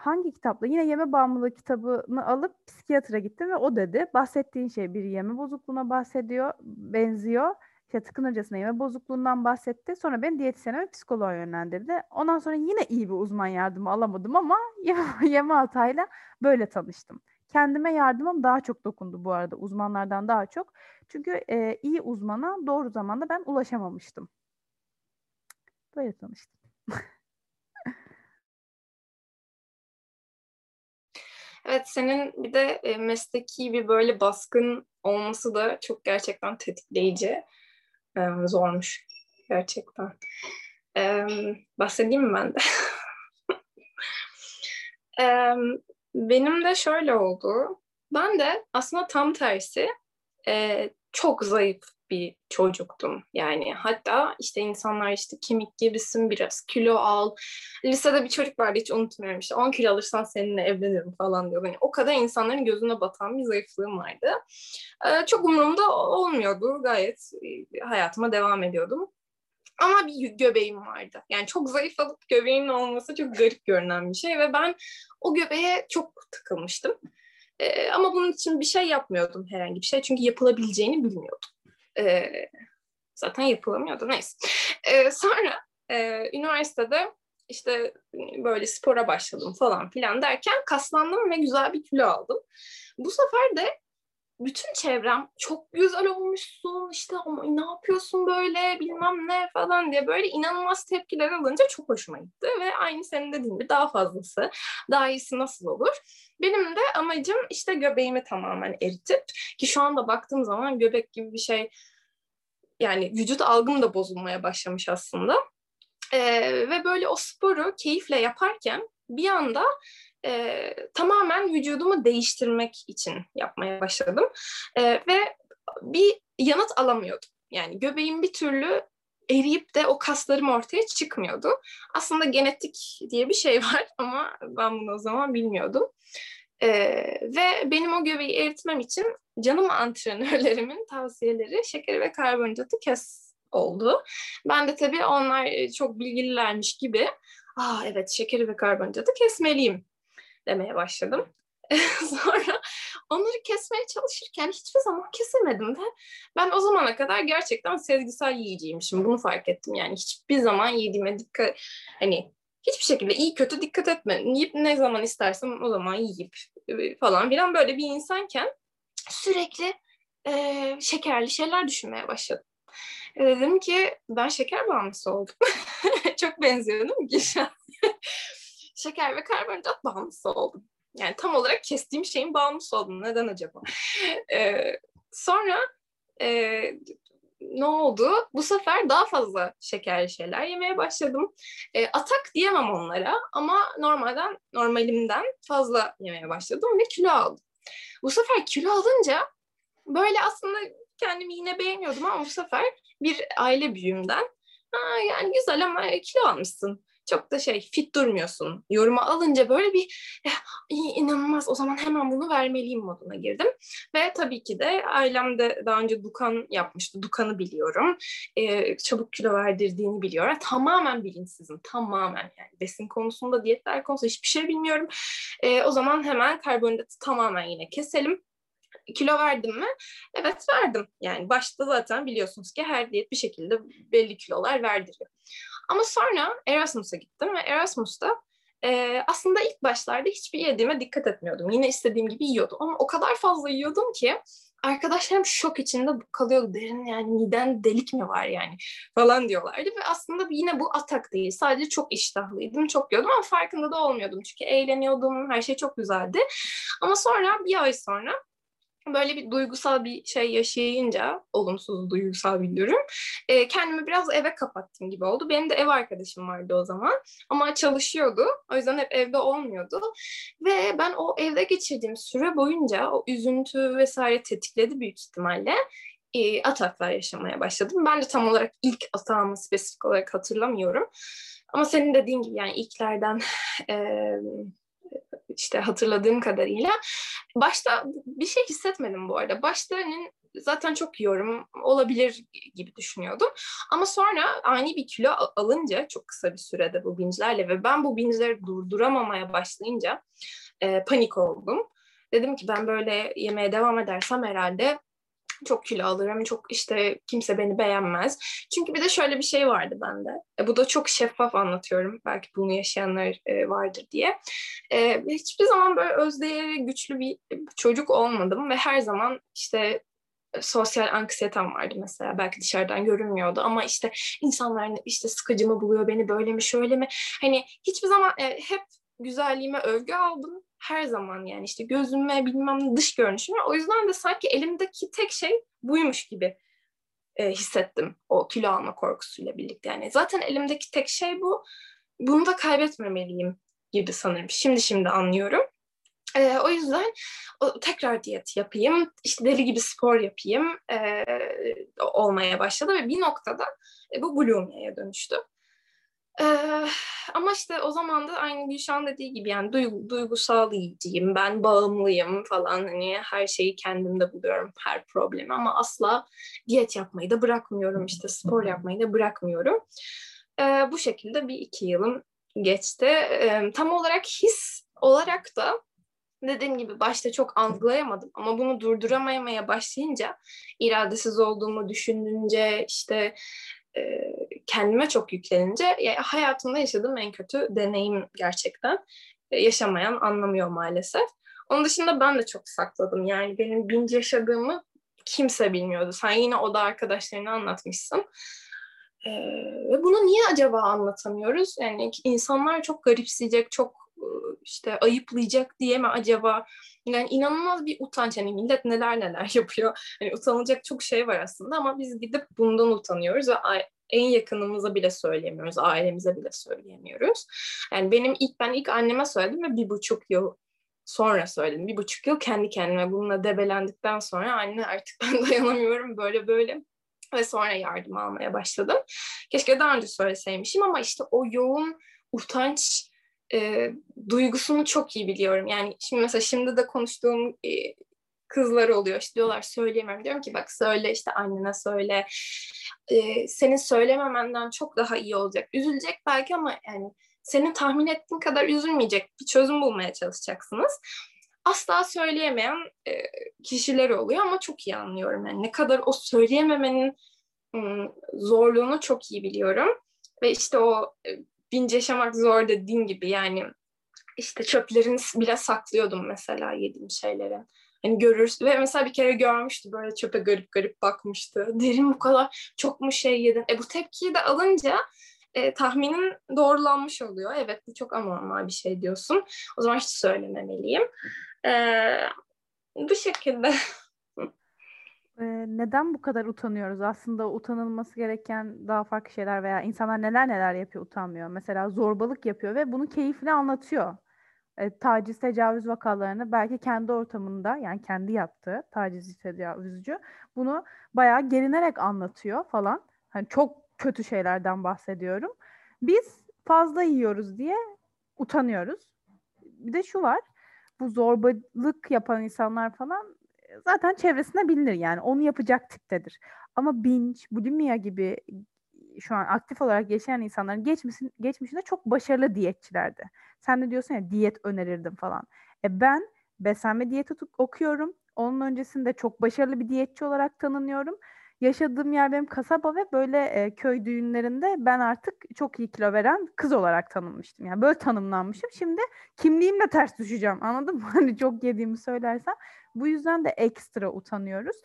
hangi kitapla? Yine yeme bağımlılığı kitabını alıp psikiyatra gittim ve o dedi. Bahsettiğin şey bir yeme bozukluğuna bahsediyor, benziyor. İşte tıkınırcasına yeme bozukluğundan bahsetti. Sonra beni diyetisyene ve psikoloğa yönlendirdi. Ondan sonra yine iyi bir uzman yardımı alamadım ama yeme hatayla böyle tanıştım kendime yardımım daha çok dokundu bu arada uzmanlardan daha çok. Çünkü e, iyi uzmana doğru zamanda ben ulaşamamıştım. Böyle tanıştım. Evet senin bir de e, mesleki bir böyle baskın olması da çok gerçekten tetikleyici. E, zormuş gerçekten. Bahsedeyim mi ben de? benim de şöyle oldu. Ben de aslında tam tersi e, çok zayıf bir çocuktum. Yani hatta işte insanlar işte kemik gibisin biraz kilo al. Lisede bir çocuk vardı hiç unutmuyorum işte 10 kilo alırsan seninle evlenirim falan diyor. Yani o kadar insanların gözüne batan bir zayıflığım vardı. Ee, çok umurumda olmuyordu. Gayet e, hayatıma devam ediyordum. Ama bir göbeğim vardı. Yani çok zayıf alıp göbeğin olması çok garip görünen bir şey ve ben o göbeğe çok takılmıştım. Ee, ama bunun için bir şey yapmıyordum herhangi bir şey. Çünkü yapılabileceğini bilmiyordum. Ee, zaten yapılamıyordu neyse. Ee, sonra e, üniversitede işte böyle spora başladım falan filan derken kaslandım ve güzel bir kilo aldım. Bu sefer de bütün çevrem çok güzel olmuşsun işte ama ne yapıyorsun böyle? Bilmem ne falan diye böyle inanılmaz tepkiler alınca çok hoşuma gitti ve aynı senin dediğin gibi daha fazlası daha iyisi nasıl olur? Benim de amacım işte göbeğimi tamamen eritip ki şu anda baktığım zaman göbek gibi bir şey yani vücut algım da bozulmaya başlamış aslında. Ee, ve böyle o sporu keyifle yaparken bir anda e, tamamen vücudumu değiştirmek için yapmaya başladım. E, ve bir yanıt alamıyordum. Yani göbeğim bir türlü eriyip de o kaslarım ortaya çıkmıyordu. Aslında genetik diye bir şey var ama ben bunu o zaman bilmiyordum. Ee, ve benim o göbeği eritmem için canım antrenörlerimin tavsiyeleri şekeri ve karbonhidratı kes oldu. Ben de tabii onlar çok bilgililermiş gibi Aa evet şekeri ve karbonhidratı kesmeliyim demeye başladım. Sonra onları kesmeye çalışırken hiçbir zaman kesemedim de ben o zamana kadar gerçekten sezgisel yiyeceğimmişim. Bunu fark ettim. Yani hiçbir zaman yediğime dikkat hani hiçbir şekilde iyi kötü dikkat etme. Yiyip ne zaman istersem o zaman yiyip e, falan filan böyle bir insanken sürekli e, şekerli şeyler düşünmeye başladım. E, dedim ki ben şeker bağımlısı oldum. Çok benziyor değil mi? şeker ve karbonhidrat bağımlısı oldum. Yani tam olarak kestiğim şeyin bağımlısı oldum. Neden acaba? Ee, sonra e, ne oldu? Bu sefer daha fazla şekerli şeyler yemeye başladım. E, atak diyemem onlara ama normalden normalimden fazla yemeye başladım ve kilo aldım. Bu sefer kilo alınca böyle aslında kendimi yine beğeniyordum ama bu sefer bir aile büyüğümden yani güzel ama kilo almışsın çok da şey fit durmuyorsun. Yoruma alınca böyle bir eh, inanılmaz o zaman hemen bunu vermeliyim moduna girdim. Ve tabii ki de ailem de daha önce Dukan yapmıştı. Dukan'ı biliyorum. Ee, çabuk kilo verdirdiğini biliyorum. Tamamen bilinçsizim. Tamamen yani besin konusunda, diyetler konusunda hiçbir şey bilmiyorum. Ee, o zaman hemen karbonhidratı tamamen yine keselim kilo verdim mi? Evet verdim. Yani başta zaten biliyorsunuz ki her diyet bir şekilde belli kilolar verdiriyor. Ama sonra Erasmus'a gittim ve Erasmus'ta e, aslında ilk başlarda hiçbir yediğime dikkat etmiyordum. Yine istediğim gibi yiyordum ama o kadar fazla yiyordum ki arkadaşlarım şok içinde kalıyordu. Derin yani miden delik mi var yani falan diyorlardı ve aslında yine bu atak değil. Sadece çok iştahlıydım, çok yiyordum ama farkında da olmuyordum. Çünkü eğleniyordum, her şey çok güzeldi. Ama sonra bir ay sonra böyle bir duygusal bir şey yaşayınca, olumsuz duygusal bir durum, e, kendimi biraz eve kapattım gibi oldu. Benim de ev arkadaşım vardı o zaman ama çalışıyordu. O yüzden hep evde olmuyordu. Ve ben o evde geçirdiğim süre boyunca o üzüntü vesaire tetikledi büyük ihtimalle. E, ataklar yaşamaya başladım. Ben de tam olarak ilk atağımı spesifik olarak hatırlamıyorum. Ama senin dediğin gibi yani ilklerden işte hatırladığım kadarıyla. Başta bir şey hissetmedim bu arada. Başta hani zaten çok yiyorum olabilir gibi düşünüyordum. Ama sonra ani bir kilo alınca çok kısa bir sürede bu binge'lerle ve ben bu binge'leri durduramamaya başlayınca e, panik oldum. Dedim ki ben böyle yemeye devam edersem herhalde çok kilo alırım, çok işte kimse beni beğenmez. Çünkü bir de şöyle bir şey vardı bende. E, bu da çok şeffaf anlatıyorum. Belki bunu yaşayanlar e, vardır diye. E, hiçbir zaman böyle özdeğeri güçlü bir çocuk olmadım ve her zaman işte sosyal anksiyetem vardı mesela. Belki dışarıdan görünmüyordu ama işte insanlar işte sıkıcı mı buluyor beni böyle mi şöyle mi? Hani hiçbir zaman e, hep güzelliğime övgü aldım her zaman yani işte gözüme bilmem dış görünüşüme. O yüzden de sanki elimdeki tek şey buymuş gibi e, hissettim o kilo alma korkusuyla birlikte. Yani zaten elimdeki tek şey bu. Bunu da kaybetmemeliyim gibi sanırım. Şimdi şimdi anlıyorum. E, o yüzden o, tekrar diyet yapayım, işte deli gibi spor yapayım e, olmaya başladı ve bir noktada e, bu bulimia'ya dönüştü. Ee, ama işte o zaman da aynı Gülşah'ın dediği gibi yani duygu, duygusal yiyiciyim, ben bağımlıyım falan hani her şeyi kendimde buluyorum her problemi ama asla diyet yapmayı da bırakmıyorum işte spor yapmayı da bırakmıyorum. Ee, bu şekilde bir iki yılım geçti. Ee, tam olarak his olarak da dediğim gibi başta çok algılayamadım ama bunu durduramamaya başlayınca iradesiz olduğumu düşününce işte e, kendime çok yüklenince ya, hayatımda yaşadığım en kötü deneyim gerçekten. E, yaşamayan anlamıyor maalesef. Onun dışında ben de çok sakladım. Yani benim bince yaşadığımı kimse bilmiyordu. Sen yine oda arkadaşlarına anlatmışsın. Ee, ve bunu niye acaba anlatamıyoruz? Yani insanlar çok garipseyecek, çok işte ayıplayacak diye mi acaba? Yani inanılmaz bir utanç. Hani millet neler neler yapıyor. Hani utanılacak çok şey var aslında ama biz gidip bundan utanıyoruz ve en yakınımıza bile söyleyemiyoruz, ailemize bile söyleyemiyoruz. Yani benim ilk ben ilk anneme söyledim ve bir buçuk yıl sonra söyledim. Bir buçuk yıl kendi kendime bununla debelendikten sonra anne artık ben dayanamıyorum böyle böyle ve sonra yardım almaya başladım. Keşke daha önce söyleseymişim ama işte o yoğun utanç e, duygusunu çok iyi biliyorum. Yani şimdi mesela şimdi de konuştuğum e, kızlar oluyor. İşte diyorlar söyleyemem. Diyorum ki bak söyle işte annene söyle. E, senin söylememenden çok daha iyi olacak. Üzülecek belki ama yani senin tahmin ettiğin kadar üzülmeyecek bir çözüm bulmaya çalışacaksınız. Asla söyleyemeyen e, kişiler oluyor ama çok iyi anlıyorum. Yani ne kadar o söyleyememenin zorluğunu çok iyi biliyorum. Ve işte o bince yaşamak zor dediğin gibi yani işte çöplerini bile saklıyordum mesela yediğim şeyleri. Hani görürsün ve mesela bir kere görmüştü böyle çöpe garip garip bakmıştı. Derin bu kadar çok mu şey yedin? E bu tepkiyi de alınca e, tahminin doğrulanmış oluyor. Evet bu çok anormal bir şey diyorsun. O zaman hiç söylememeliyim. E, bu şekilde. Ee, neden bu kadar utanıyoruz? Aslında utanılması gereken daha farklı şeyler veya insanlar neler neler yapıyor utanmıyor. Mesela zorbalık yapıyor ve bunu keyifle anlatıyor. E, taciz, tecavüz vakalarını belki kendi ortamında yani kendi yaptığı taciz, tecavüzcü bunu bayağı gerinerek anlatıyor falan. Hani çok kötü şeylerden bahsediyorum. Biz fazla yiyoruz diye utanıyoruz. Bir de şu var. Bu zorbalık yapan insanlar falan zaten çevresinde bilinir yani onu yapacak tiptedir. Ama binge, bulimia gibi şu an aktif olarak yaşayan insanların geçmişin, geçmişinde çok başarılı diyetçilerdi. Sen de diyorsun ya diyet önerirdim falan. E ben beslenme diyeti okuyorum. Onun öncesinde çok başarılı bir diyetçi olarak tanınıyorum. Yaşadığım yer benim kasaba ve böyle e, köy düğünlerinde ben artık çok iyi kilo veren kız olarak tanınmıştım. Yani böyle tanımlanmışım. Şimdi kimliğimle ters düşeceğim. Anladın mı? Hani çok yediğimi söylersem. Bu yüzden de ekstra utanıyoruz.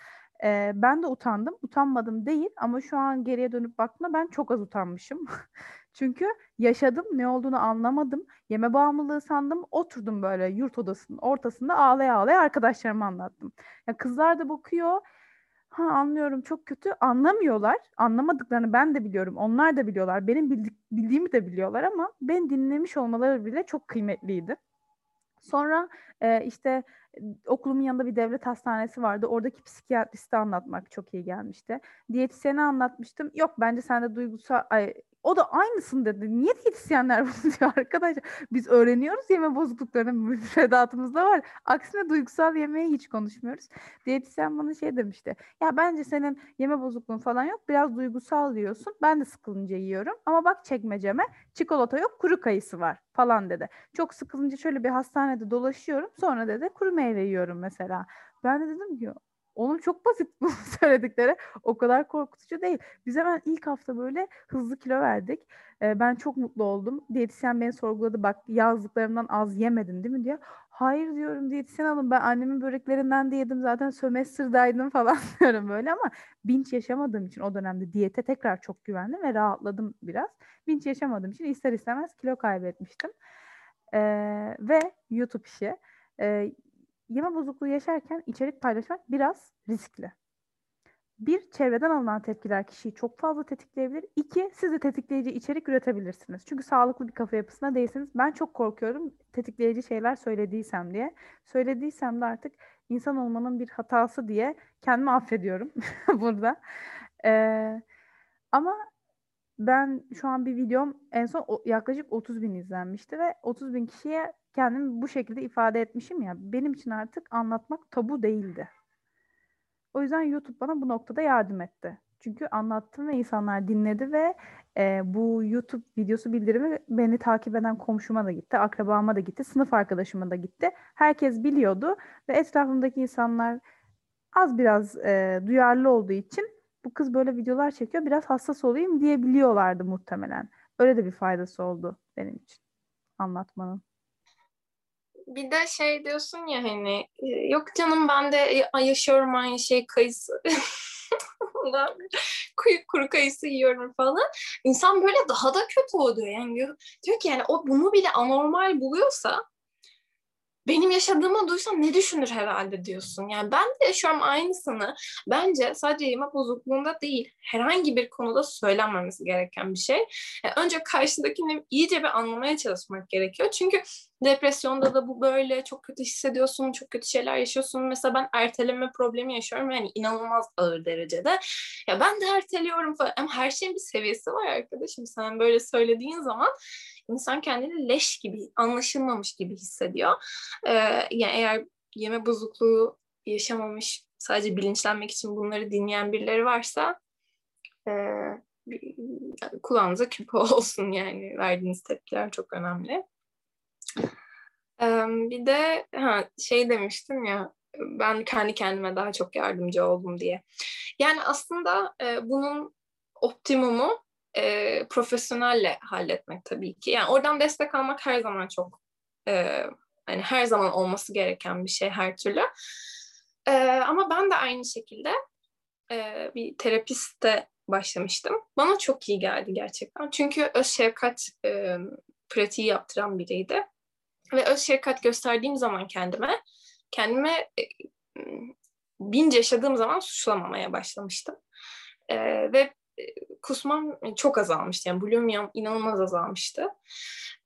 Ee, ben de utandım. Utanmadım değil ama şu an geriye dönüp baktığımda ben çok az utanmışım. Çünkü yaşadım, ne olduğunu anlamadım. Yeme bağımlılığı sandım. Oturdum böyle yurt odasının ortasında ağlaya ağlaya arkadaşlarıma anlattım. Ya kızlar da bakıyor. Ha anlıyorum çok kötü. Anlamıyorlar. Anlamadıklarını ben de biliyorum. Onlar da biliyorlar. Benim bildik, bildiğimi de biliyorlar ama ben dinlemiş olmaları bile çok kıymetliydi. Sonra e, işte okulumun yanında bir devlet hastanesi vardı. Oradaki psikiyatristi anlatmak çok iyi gelmişti. Diyetisyeni anlatmıştım. Yok bence sende duygusal ay, o da aynısın dedi. Niye diyetisyenler bunu diyor arkadaşlar? Biz öğreniyoruz yeme bozukluklarını müfredatımızda var. Aksine duygusal yemeği hiç konuşmuyoruz. Diyetisyen bana şey demişti. Ya bence senin yeme bozukluğun falan yok. Biraz duygusal diyorsun. Ben de sıkılınca yiyorum. Ama bak çekmeceme çikolata yok kuru kayısı var falan dedi. Çok sıkılınca şöyle bir hastanede dolaşıyorum. Sonra dedi kuru meyve yiyorum mesela. Ben de dedim ki onun çok basit bu söyledikleri. O kadar korkutucu değil. Biz hemen ilk hafta böyle hızlı kilo verdik. Ee, ben çok mutlu oldum. Diyetisyen beni sorguladı. Bak yazdıklarımdan az yemedin değil mi diye. Hayır diyorum diyetisyen hanım ben annemin böreklerinden de yedim zaten sömestr'daydım falan diyorum böyle ama binç yaşamadığım için o dönemde diyete tekrar çok güvendim ve rahatladım biraz. Binç yaşamadığım için ister istemez kilo kaybetmiştim. Ee, ve YouTube işi. Ee, yeme bozukluğu yaşarken içerik paylaşmak biraz riskli. Bir, çevreden alınan tepkiler kişiyi çok fazla tetikleyebilir. İki, siz de tetikleyici içerik üretebilirsiniz. Çünkü sağlıklı bir kafa yapısına değilsiniz. Ben çok korkuyorum tetikleyici şeyler söylediysem diye. Söylediysem de artık insan olmanın bir hatası diye kendimi affediyorum burada. Ee, ama ben şu an bir videom en son yaklaşık 30 bin izlenmişti ve 30 bin kişiye kendimi bu şekilde ifade etmişim ya benim için artık anlatmak tabu değildi. O yüzden YouTube bana bu noktada yardım etti. Çünkü anlattım ve insanlar dinledi ve e, bu YouTube videosu bildirimi beni takip eden komşuma da gitti, akrabama da gitti, sınıf arkadaşıma da gitti. Herkes biliyordu ve etrafımdaki insanlar az biraz e, duyarlı olduğu için bu kız böyle videolar çekiyor biraz hassas olayım diyebiliyorlardı muhtemelen. Öyle de bir faydası oldu benim için anlatmanın bir de şey diyorsun ya hani e, yok canım ben de yaşıyorum aynı şey kayısı kuru, kuru kayısı yiyorum falan. İnsan böyle daha da kötü oluyor. Yani diyor ki yani o bunu bile anormal buluyorsa benim yaşadığımı duysam ne düşünür herhalde diyorsun. Yani ben de yaşıyorum aynısını. Bence sadece yemek bozukluğunda değil, herhangi bir konuda söylenmemesi gereken bir şey. Yani önce karşıdakini iyice bir anlamaya çalışmak gerekiyor. Çünkü depresyonda da bu böyle çok kötü hissediyorsun, çok kötü şeyler yaşıyorsun. Mesela ben erteleme problemi yaşıyorum yani inanılmaz ağır derecede. Ya ben de erteliyorum falan. Ama her şeyin bir seviyesi var arkadaşım. Sen böyle söylediğin zaman insan kendini leş gibi, anlaşılmamış gibi hissediyor. Ee, yani eğer yeme bozukluğu yaşamamış, sadece bilinçlenmek için bunları dinleyen birileri varsa e, kulağınıza küpe olsun yani verdiğiniz tepkiler çok önemli. Ee, bir de ha, şey demiştim ya ben kendi kendime daha çok yardımcı oldum diye. Yani aslında e, bunun optimumu e, profesyonelle halletmek tabii ki. Yani oradan destek almak her zaman çok e, hani her zaman olması gereken bir şey her türlü. E, ama ben de aynı şekilde e, bir terapiste başlamıştım. Bana çok iyi geldi gerçekten. Çünkü öz şefkat e, pratiği yaptıran biriydi. Ve öz şefkat gösterdiğim zaman kendime, kendime e, bince yaşadığım zaman suçlamamaya başlamıştım. E, ve kusmam çok azalmıştı. Yani bulimiam inanılmaz azalmıştı.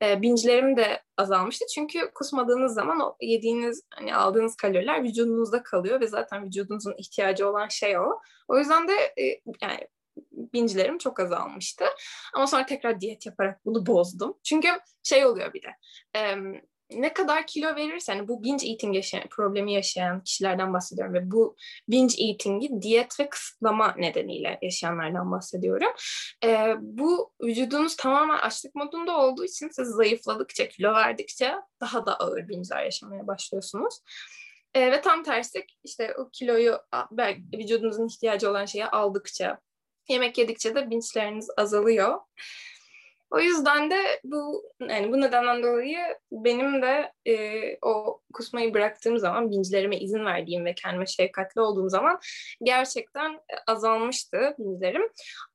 E, bincilerim de azalmıştı. Çünkü kusmadığınız zaman o yediğiniz, hani aldığınız kaloriler vücudunuzda kalıyor ve zaten vücudunuzun ihtiyacı olan şey o. O yüzden de e, yani bincilerim çok azalmıştı. Ama sonra tekrar diyet yaparak bunu bozdum. Çünkü şey oluyor bir de. E, ne kadar kilo verirsen yani bu binge eating yaşayan, problemi yaşayan kişilerden bahsediyorum ve bu binge eating'i diyet ve kısıtlama nedeniyle yaşayanlardan bahsediyorum. Ee, bu vücudunuz tamamen açlık modunda olduğu için siz zayıfladıkça, kilo verdikçe daha da ağır binge'ler yaşamaya başlıyorsunuz. Ee, ve tam tersi işte o kiloyu vücudunuzun ihtiyacı olan şeyi aldıkça, yemek yedikçe de binge'leriniz azalıyor. O yüzden de bu yani bu nedenden dolayı benim de e, o kusmayı bıraktığım zaman bincilerime izin verdiğim ve kendime şefkatli olduğum zaman gerçekten azalmıştı bincilerim.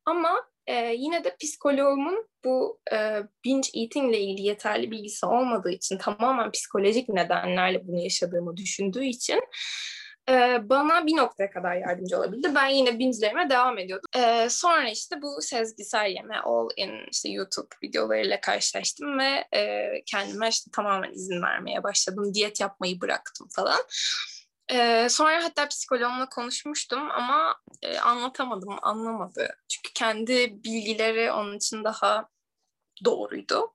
Ama e, yine de psikoloğumun bu e, binge eating ile ilgili yeterli bilgisi olmadığı için tamamen psikolojik nedenlerle bunu yaşadığımı düşündüğü için e, bana bir noktaya kadar yardımcı olabildi. Ben yine binge'lerime devam ediyordum. E, sonra işte bu sezgisel yeme all in işte YouTube videolarıyla karşılaştım ve e, kendime işte tamamen izin vermeye başladım. Diyet yapmayı bıraktım falan. Ee, sonra hatta psikoloğumla konuşmuştum ama e, anlatamadım, anlamadı. Çünkü kendi bilgileri onun için daha doğruydu.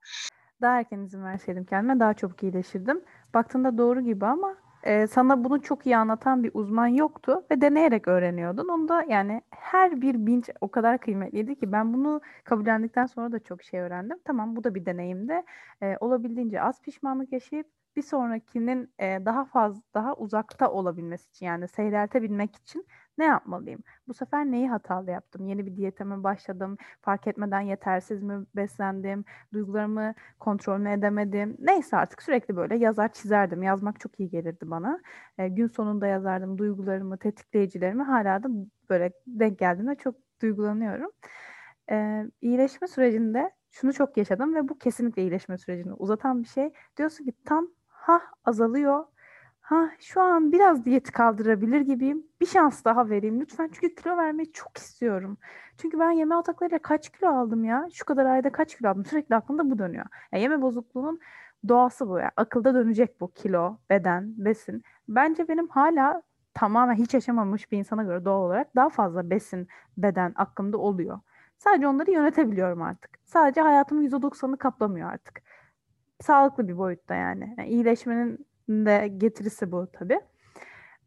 Daha erken izin verseydim kendime daha çabuk iyileşirdim. Baktığında doğru gibi ama e, sana bunu çok iyi anlatan bir uzman yoktu ve deneyerek öğreniyordun. Onu da yani her bir binç o kadar kıymetliydi ki ben bunu kabullendikten sonra da çok şey öğrendim. Tamam bu da bir deneyimde e, olabildiğince az pişmanlık yaşayıp bir sonrakinin e, daha fazla daha uzakta olabilmesi için yani seyreltebilmek için ne yapmalıyım? Bu sefer neyi hatalı yaptım? Yeni bir diyete mi başladım? Fark etmeden yetersiz mi beslendim? Duygularımı kontrol mü edemedim? Neyse artık sürekli böyle yazar çizerdim. Yazmak çok iyi gelirdi bana. E, gün sonunda yazardım duygularımı, tetikleyicilerimi. Hala da böyle denk geldiğinde çok duygulanıyorum. E, iyileşme sürecinde şunu çok yaşadım ve bu kesinlikle iyileşme sürecini uzatan bir şey. Diyorsun ki tam ha azalıyor ha şu an biraz diyeti kaldırabilir gibiyim. Bir şans daha vereyim lütfen. Çünkü kilo vermeyi çok istiyorum. Çünkü ben yeme ataklarıyla kaç kilo aldım ya? Şu kadar ayda kaç kilo aldım? Sürekli aklımda bu dönüyor. Yani yeme bozukluğunun doğası bu ya. Akılda dönecek bu kilo, beden, besin. Bence benim hala tamamen hiç yaşamamış bir insana göre doğal olarak daha fazla besin, beden aklımda oluyor. Sadece onları yönetebiliyorum artık. Sadece hayatımın %90'ını kaplamıyor artık. Sağlıklı bir boyutta yani. yani iyileşmenin de getirisi bu tabii.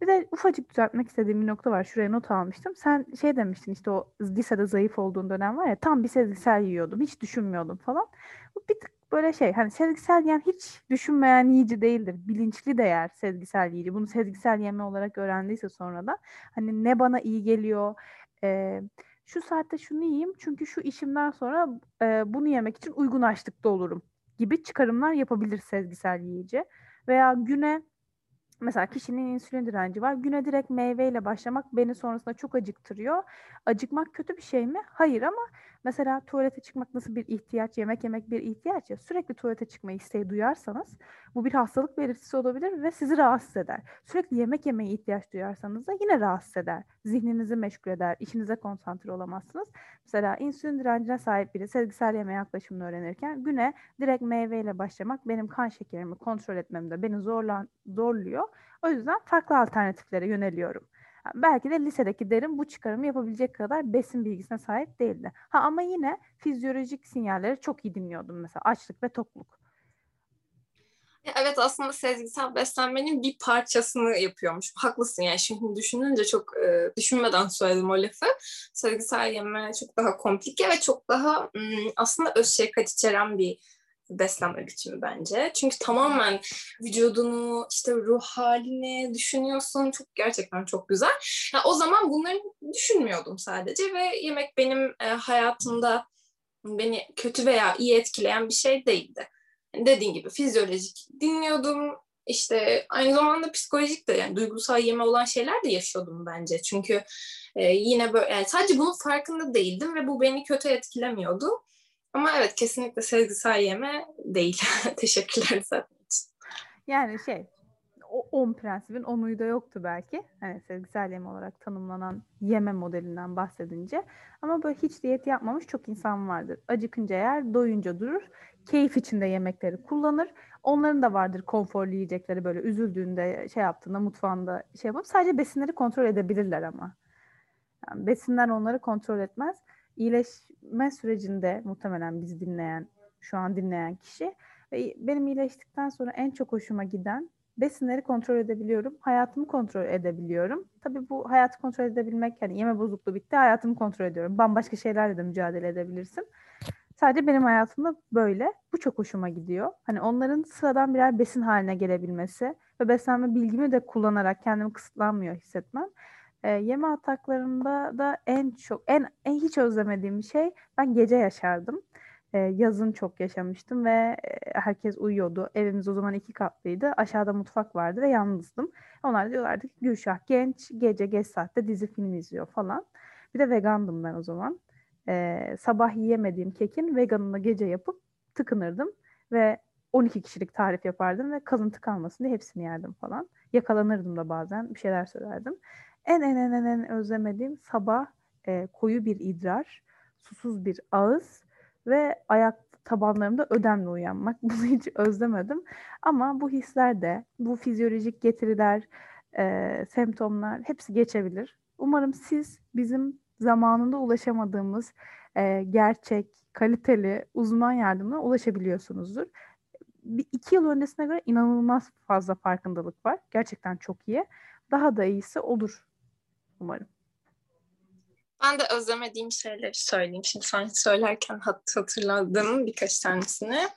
Bir de ufacık düzeltmek istediğim bir nokta var. Şuraya not almıştım. Sen şey demiştin işte o lisede zayıf olduğun dönem var ya tam bir sezgisel yiyordum. Hiç düşünmüyordum falan. Bu bir tık böyle şey hani sezgisel yiyen hiç düşünmeyen yiyici değildir. Bilinçli de yer sezgisel yiyici. Bunu sezgisel yeme olarak öğrendiyse sonra da hani ne bana iyi geliyor e, şu saatte şunu yiyeyim çünkü şu işimden sonra e, bunu yemek için uygun açlıkta olurum gibi çıkarımlar yapabilir sezgisel yiyici. Veya güne mesela kişinin insülin direnci var. Güne direkt meyveyle başlamak beni sonrasında çok acıktırıyor. Acıkmak kötü bir şey mi? Hayır ama mesela tuvalete çıkmak nasıl bir ihtiyaç, yemek yemek bir ihtiyaç ya. Sürekli tuvalete çıkma isteği duyarsanız bu bir hastalık belirtisi olabilir ve sizi rahatsız eder. Sürekli yemek yemeye ihtiyaç duyarsanız da yine rahatsız eder. Zihninizi meşgul eder, işinize konsantre olamazsınız. Mesela insülin direncine sahip biri sezgisel yeme yaklaşımını öğrenirken güne direkt meyveyle başlamak benim kan şekerimi kontrol etmemde beni zorlan, zorluyor. O yüzden farklı alternatiflere yöneliyorum. Belki de lisedeki derin bu çıkarımı yapabilecek kadar besin bilgisine sahip değildi. Ha ama yine fizyolojik sinyalleri çok iyi dinliyordum mesela açlık ve tokluk. Evet aslında sezgisel beslenmenin bir parçasını yapıyormuş. Haklısın yani şimdi düşününce çok e, düşünmeden söyledim o lafı. Sezgisel yeme çok daha komplike ve çok daha aslında öz şefkat içeren bir beslenme biçimi bence. Çünkü tamamen vücudunu, işte ruh halini düşünüyorsun. Çok gerçekten çok güzel. Yani o zaman bunları düşünmüyordum sadece ve yemek benim e, hayatımda beni kötü veya iyi etkileyen bir şey değildi. Yani dediğin gibi fizyolojik dinliyordum, işte aynı zamanda psikolojik de yani duygusal yeme olan şeyler de yaşıyordum bence. Çünkü e, yine böyle yani sadece bunun farkında değildim ve bu beni kötü etkilemiyordu. Ama evet kesinlikle sezgisel yeme değil. Teşekkürler zaten. Yani şey o 10 prensibin onuydu da yoktu belki. Hani sezgisel yeme olarak tanımlanan yeme modelinden bahsedince. Ama böyle hiç diyet yapmamış çok insan vardır. Acıkınca yer, doyunca durur. Keyif içinde yemekleri kullanır. Onların da vardır konforlu yiyecekleri böyle üzüldüğünde şey yaptığında mutfağında şey yapıp sadece besinleri kontrol edebilirler ama. Yani besinler onları kontrol etmez. İyileşme sürecinde muhtemelen bizi dinleyen, şu an dinleyen kişi ve benim iyileştikten sonra en çok hoşuma giden besinleri kontrol edebiliyorum. Hayatımı kontrol edebiliyorum. Tabii bu hayatı kontrol edebilmek yani yeme bozukluğu bitti hayatımı kontrol ediyorum. Bambaşka şeylerle de mücadele edebilirsin. Sadece benim hayatımda böyle. Bu çok hoşuma gidiyor. Hani onların sıradan birer besin haline gelebilmesi ve beslenme bilgimi de kullanarak kendimi kısıtlanmıyor hissetmem. E, yeme ataklarında da en çok, en, en hiç özlemediğim şey ben gece yaşardım. E, yazın çok yaşamıştım ve e, herkes uyuyordu. Evimiz o zaman iki katlıydı. Aşağıda mutfak vardı ve yalnızdım. Onlar diyorlardı ki Gülşah genç gece geç saatte dizi film izliyor falan. Bir de vegandım ben o zaman. E, sabah yiyemediğim kekin veganını gece yapıp tıkınırdım ve 12 kişilik tarif yapardım ve kalıntı kalmasın diye hepsini yerdim falan. Yakalanırdım da bazen bir şeyler söylerdim. En en en en, en özlemediğim sabah e, koyu bir idrar, susuz bir ağız ve ayak tabanlarımda ödemle uyanmak. Bunu hiç özlemedim. Ama bu hisler de, bu fizyolojik getiriler, e, semptomlar hepsi geçebilir. Umarım siz bizim zamanında ulaşamadığımız e, gerçek, kaliteli uzman yardımına ulaşabiliyorsunuzdur. Bir, iki yıl öncesine göre inanılmaz fazla farkındalık var. Gerçekten çok iyi. Daha da iyisi olur umarım. Ben de özlemediğim şeyleri söyleyeyim. Şimdi sen söylerken hat hatırladım birkaç tanesini.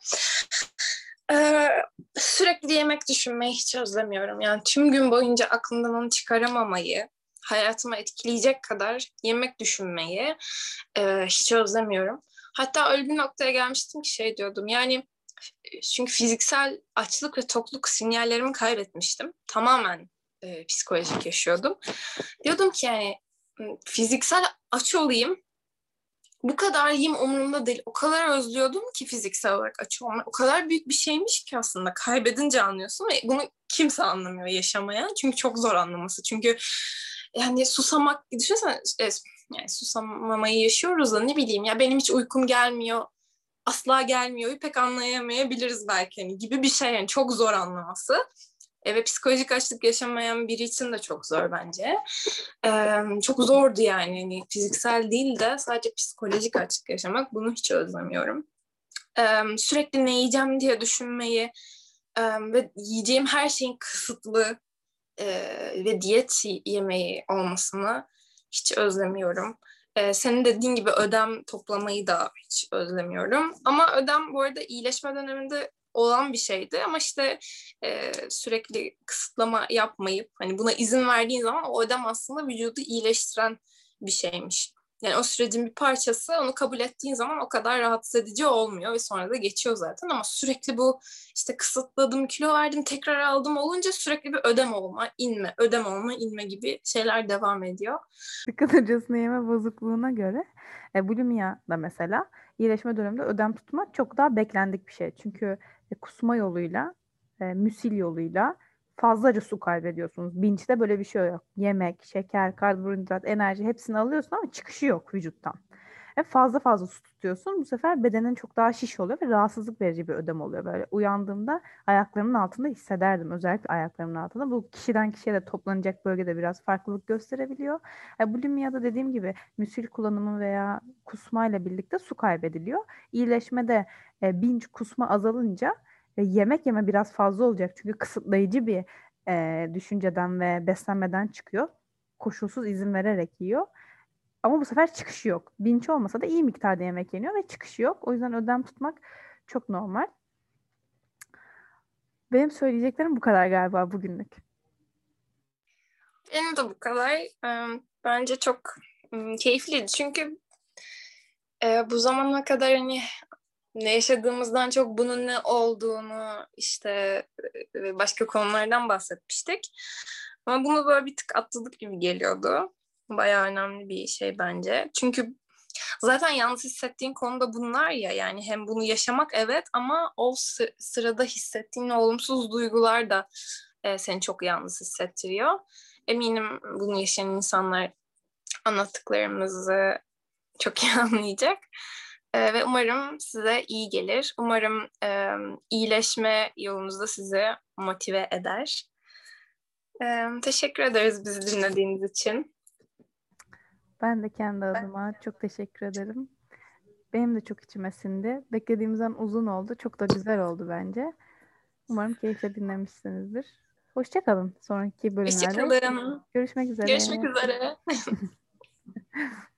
Ee, sürekli yemek düşünmeyi hiç özlemiyorum. Yani tüm gün boyunca aklımdan onu çıkaramamayı, hayatıma etkileyecek kadar yemek düşünmeyi e, hiç özlemiyorum. Hatta öyle bir noktaya gelmiştim ki şey diyordum yani çünkü fiziksel açlık ve tokluk sinyallerimi kaybetmiştim. Tamamen e, psikolojik yaşıyordum. Diyordum ki yani fiziksel aç olayım. Bu kadar yiyeyim umurumda değil. O kadar özlüyordum ki fiziksel olarak aç olmak. O kadar büyük bir şeymiş ki aslında. Kaybedince anlıyorsun ve bunu kimse anlamıyor yaşamaya. Çünkü çok zor anlaması. Çünkü yani susamak, düşünsene yani susamamayı yaşıyoruz da ne bileyim ya benim hiç uykum gelmiyor asla gelmiyor pek anlayamayabiliriz belki hani gibi bir şey yani çok zor anlaması. E, ve psikolojik açlık yaşamayan biri için de çok zor bence. E, çok zordu yani. yani fiziksel değil de sadece psikolojik açlık yaşamak. Bunu hiç özlemiyorum. E, sürekli ne yiyeceğim diye düşünmeyi e, ve yiyeceğim her şeyin kısıtlı e, ve diyet yemeği olmasını hiç özlemiyorum. Ee, senin dediğin gibi ödem toplamayı da hiç özlemiyorum. Ama ödem bu arada iyileşme döneminde olan bir şeydi ama işte e, sürekli kısıtlama yapmayıp hani buna izin verdiğin zaman o ödem aslında vücudu iyileştiren bir şeymiş. Yani o sürecin bir parçası onu kabul ettiğin zaman o kadar rahatsız edici olmuyor ve sonra da geçiyor zaten ama sürekli bu işte kısıtladım, kilo verdim, tekrar aldım olunca sürekli bir ödem olma, inme, ödem olma, inme gibi şeyler devam ediyor. Dikkat öncesinde yeme bozukluğuna göre e, bulimia da mesela iyileşme döneminde ödem tutmak çok daha beklendik bir şey. Çünkü kusma yoluyla, e, müsil yoluyla fazlaca su kaybediyorsunuz. Binçte böyle bir şey yok. Yemek, şeker, karbonhidrat, enerji hepsini alıyorsun ama çıkışı yok vücuttan. Ve fazla fazla su tutuyorsun. Bu sefer bedenin çok daha şiş oluyor ve rahatsızlık verici bir ödem oluyor. Böyle uyandığımda ayaklarımın altında hissederdim. Özellikle ayaklarımın altında. Bu kişiden kişiye de toplanacak bölgede biraz farklılık gösterebiliyor. E, bulimiyada dediğim gibi müsil kullanımı veya kusmayla birlikte su kaybediliyor. İyileşmede e, binç kusma azalınca e, yemek yeme biraz fazla olacak. Çünkü kısıtlayıcı bir e, düşünceden ve beslenmeden çıkıyor. Koşulsuz izin vererek yiyor. Ama bu sefer çıkışı yok. Binç olmasa da iyi miktarda yemek yeniyor ve çıkışı yok. O yüzden ödem tutmak çok normal. Benim söyleyeceklerim bu kadar galiba bugünlük. Benim de bu kadar. Bence çok keyifliydi. Çünkü bu zamana kadar hani ne yaşadığımızdan çok bunun ne olduğunu işte e, başka konulardan bahsetmiştik. Ama bunu böyle bir tık atladık gibi geliyordu. Bayağı önemli bir şey bence. Çünkü zaten yalnız hissettiğin konuda bunlar ya yani hem bunu yaşamak evet ama o sı- sırada hissettiğin olumsuz duygular da e, seni çok yalnız hissettiriyor. Eminim bunu yaşayan insanlar anlattıklarımızı çok iyi anlayacak. E, ve umarım size iyi gelir. Umarım e, iyileşme yolunuzda sizi motive eder. E, teşekkür ederiz bizi dinlediğiniz için. Ben de kendi adıma çok teşekkür ederim. Benim de çok içime sindi. Beklediğimizden uzun oldu. Çok da güzel oldu bence. Umarım keyifle dinlemişsinizdir. Hoşçakalın sonraki bölümlerde. Hoşçakalın. Görüşmek üzere. Görüşmek üzere.